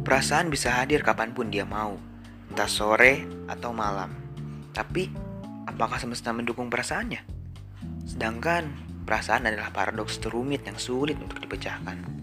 perasaan bisa hadir kapan pun dia mau, entah sore atau malam. Tapi, apakah semesta mendukung perasaannya? Sedangkan, perasaan adalah paradoks terumit yang sulit untuk dipecahkan.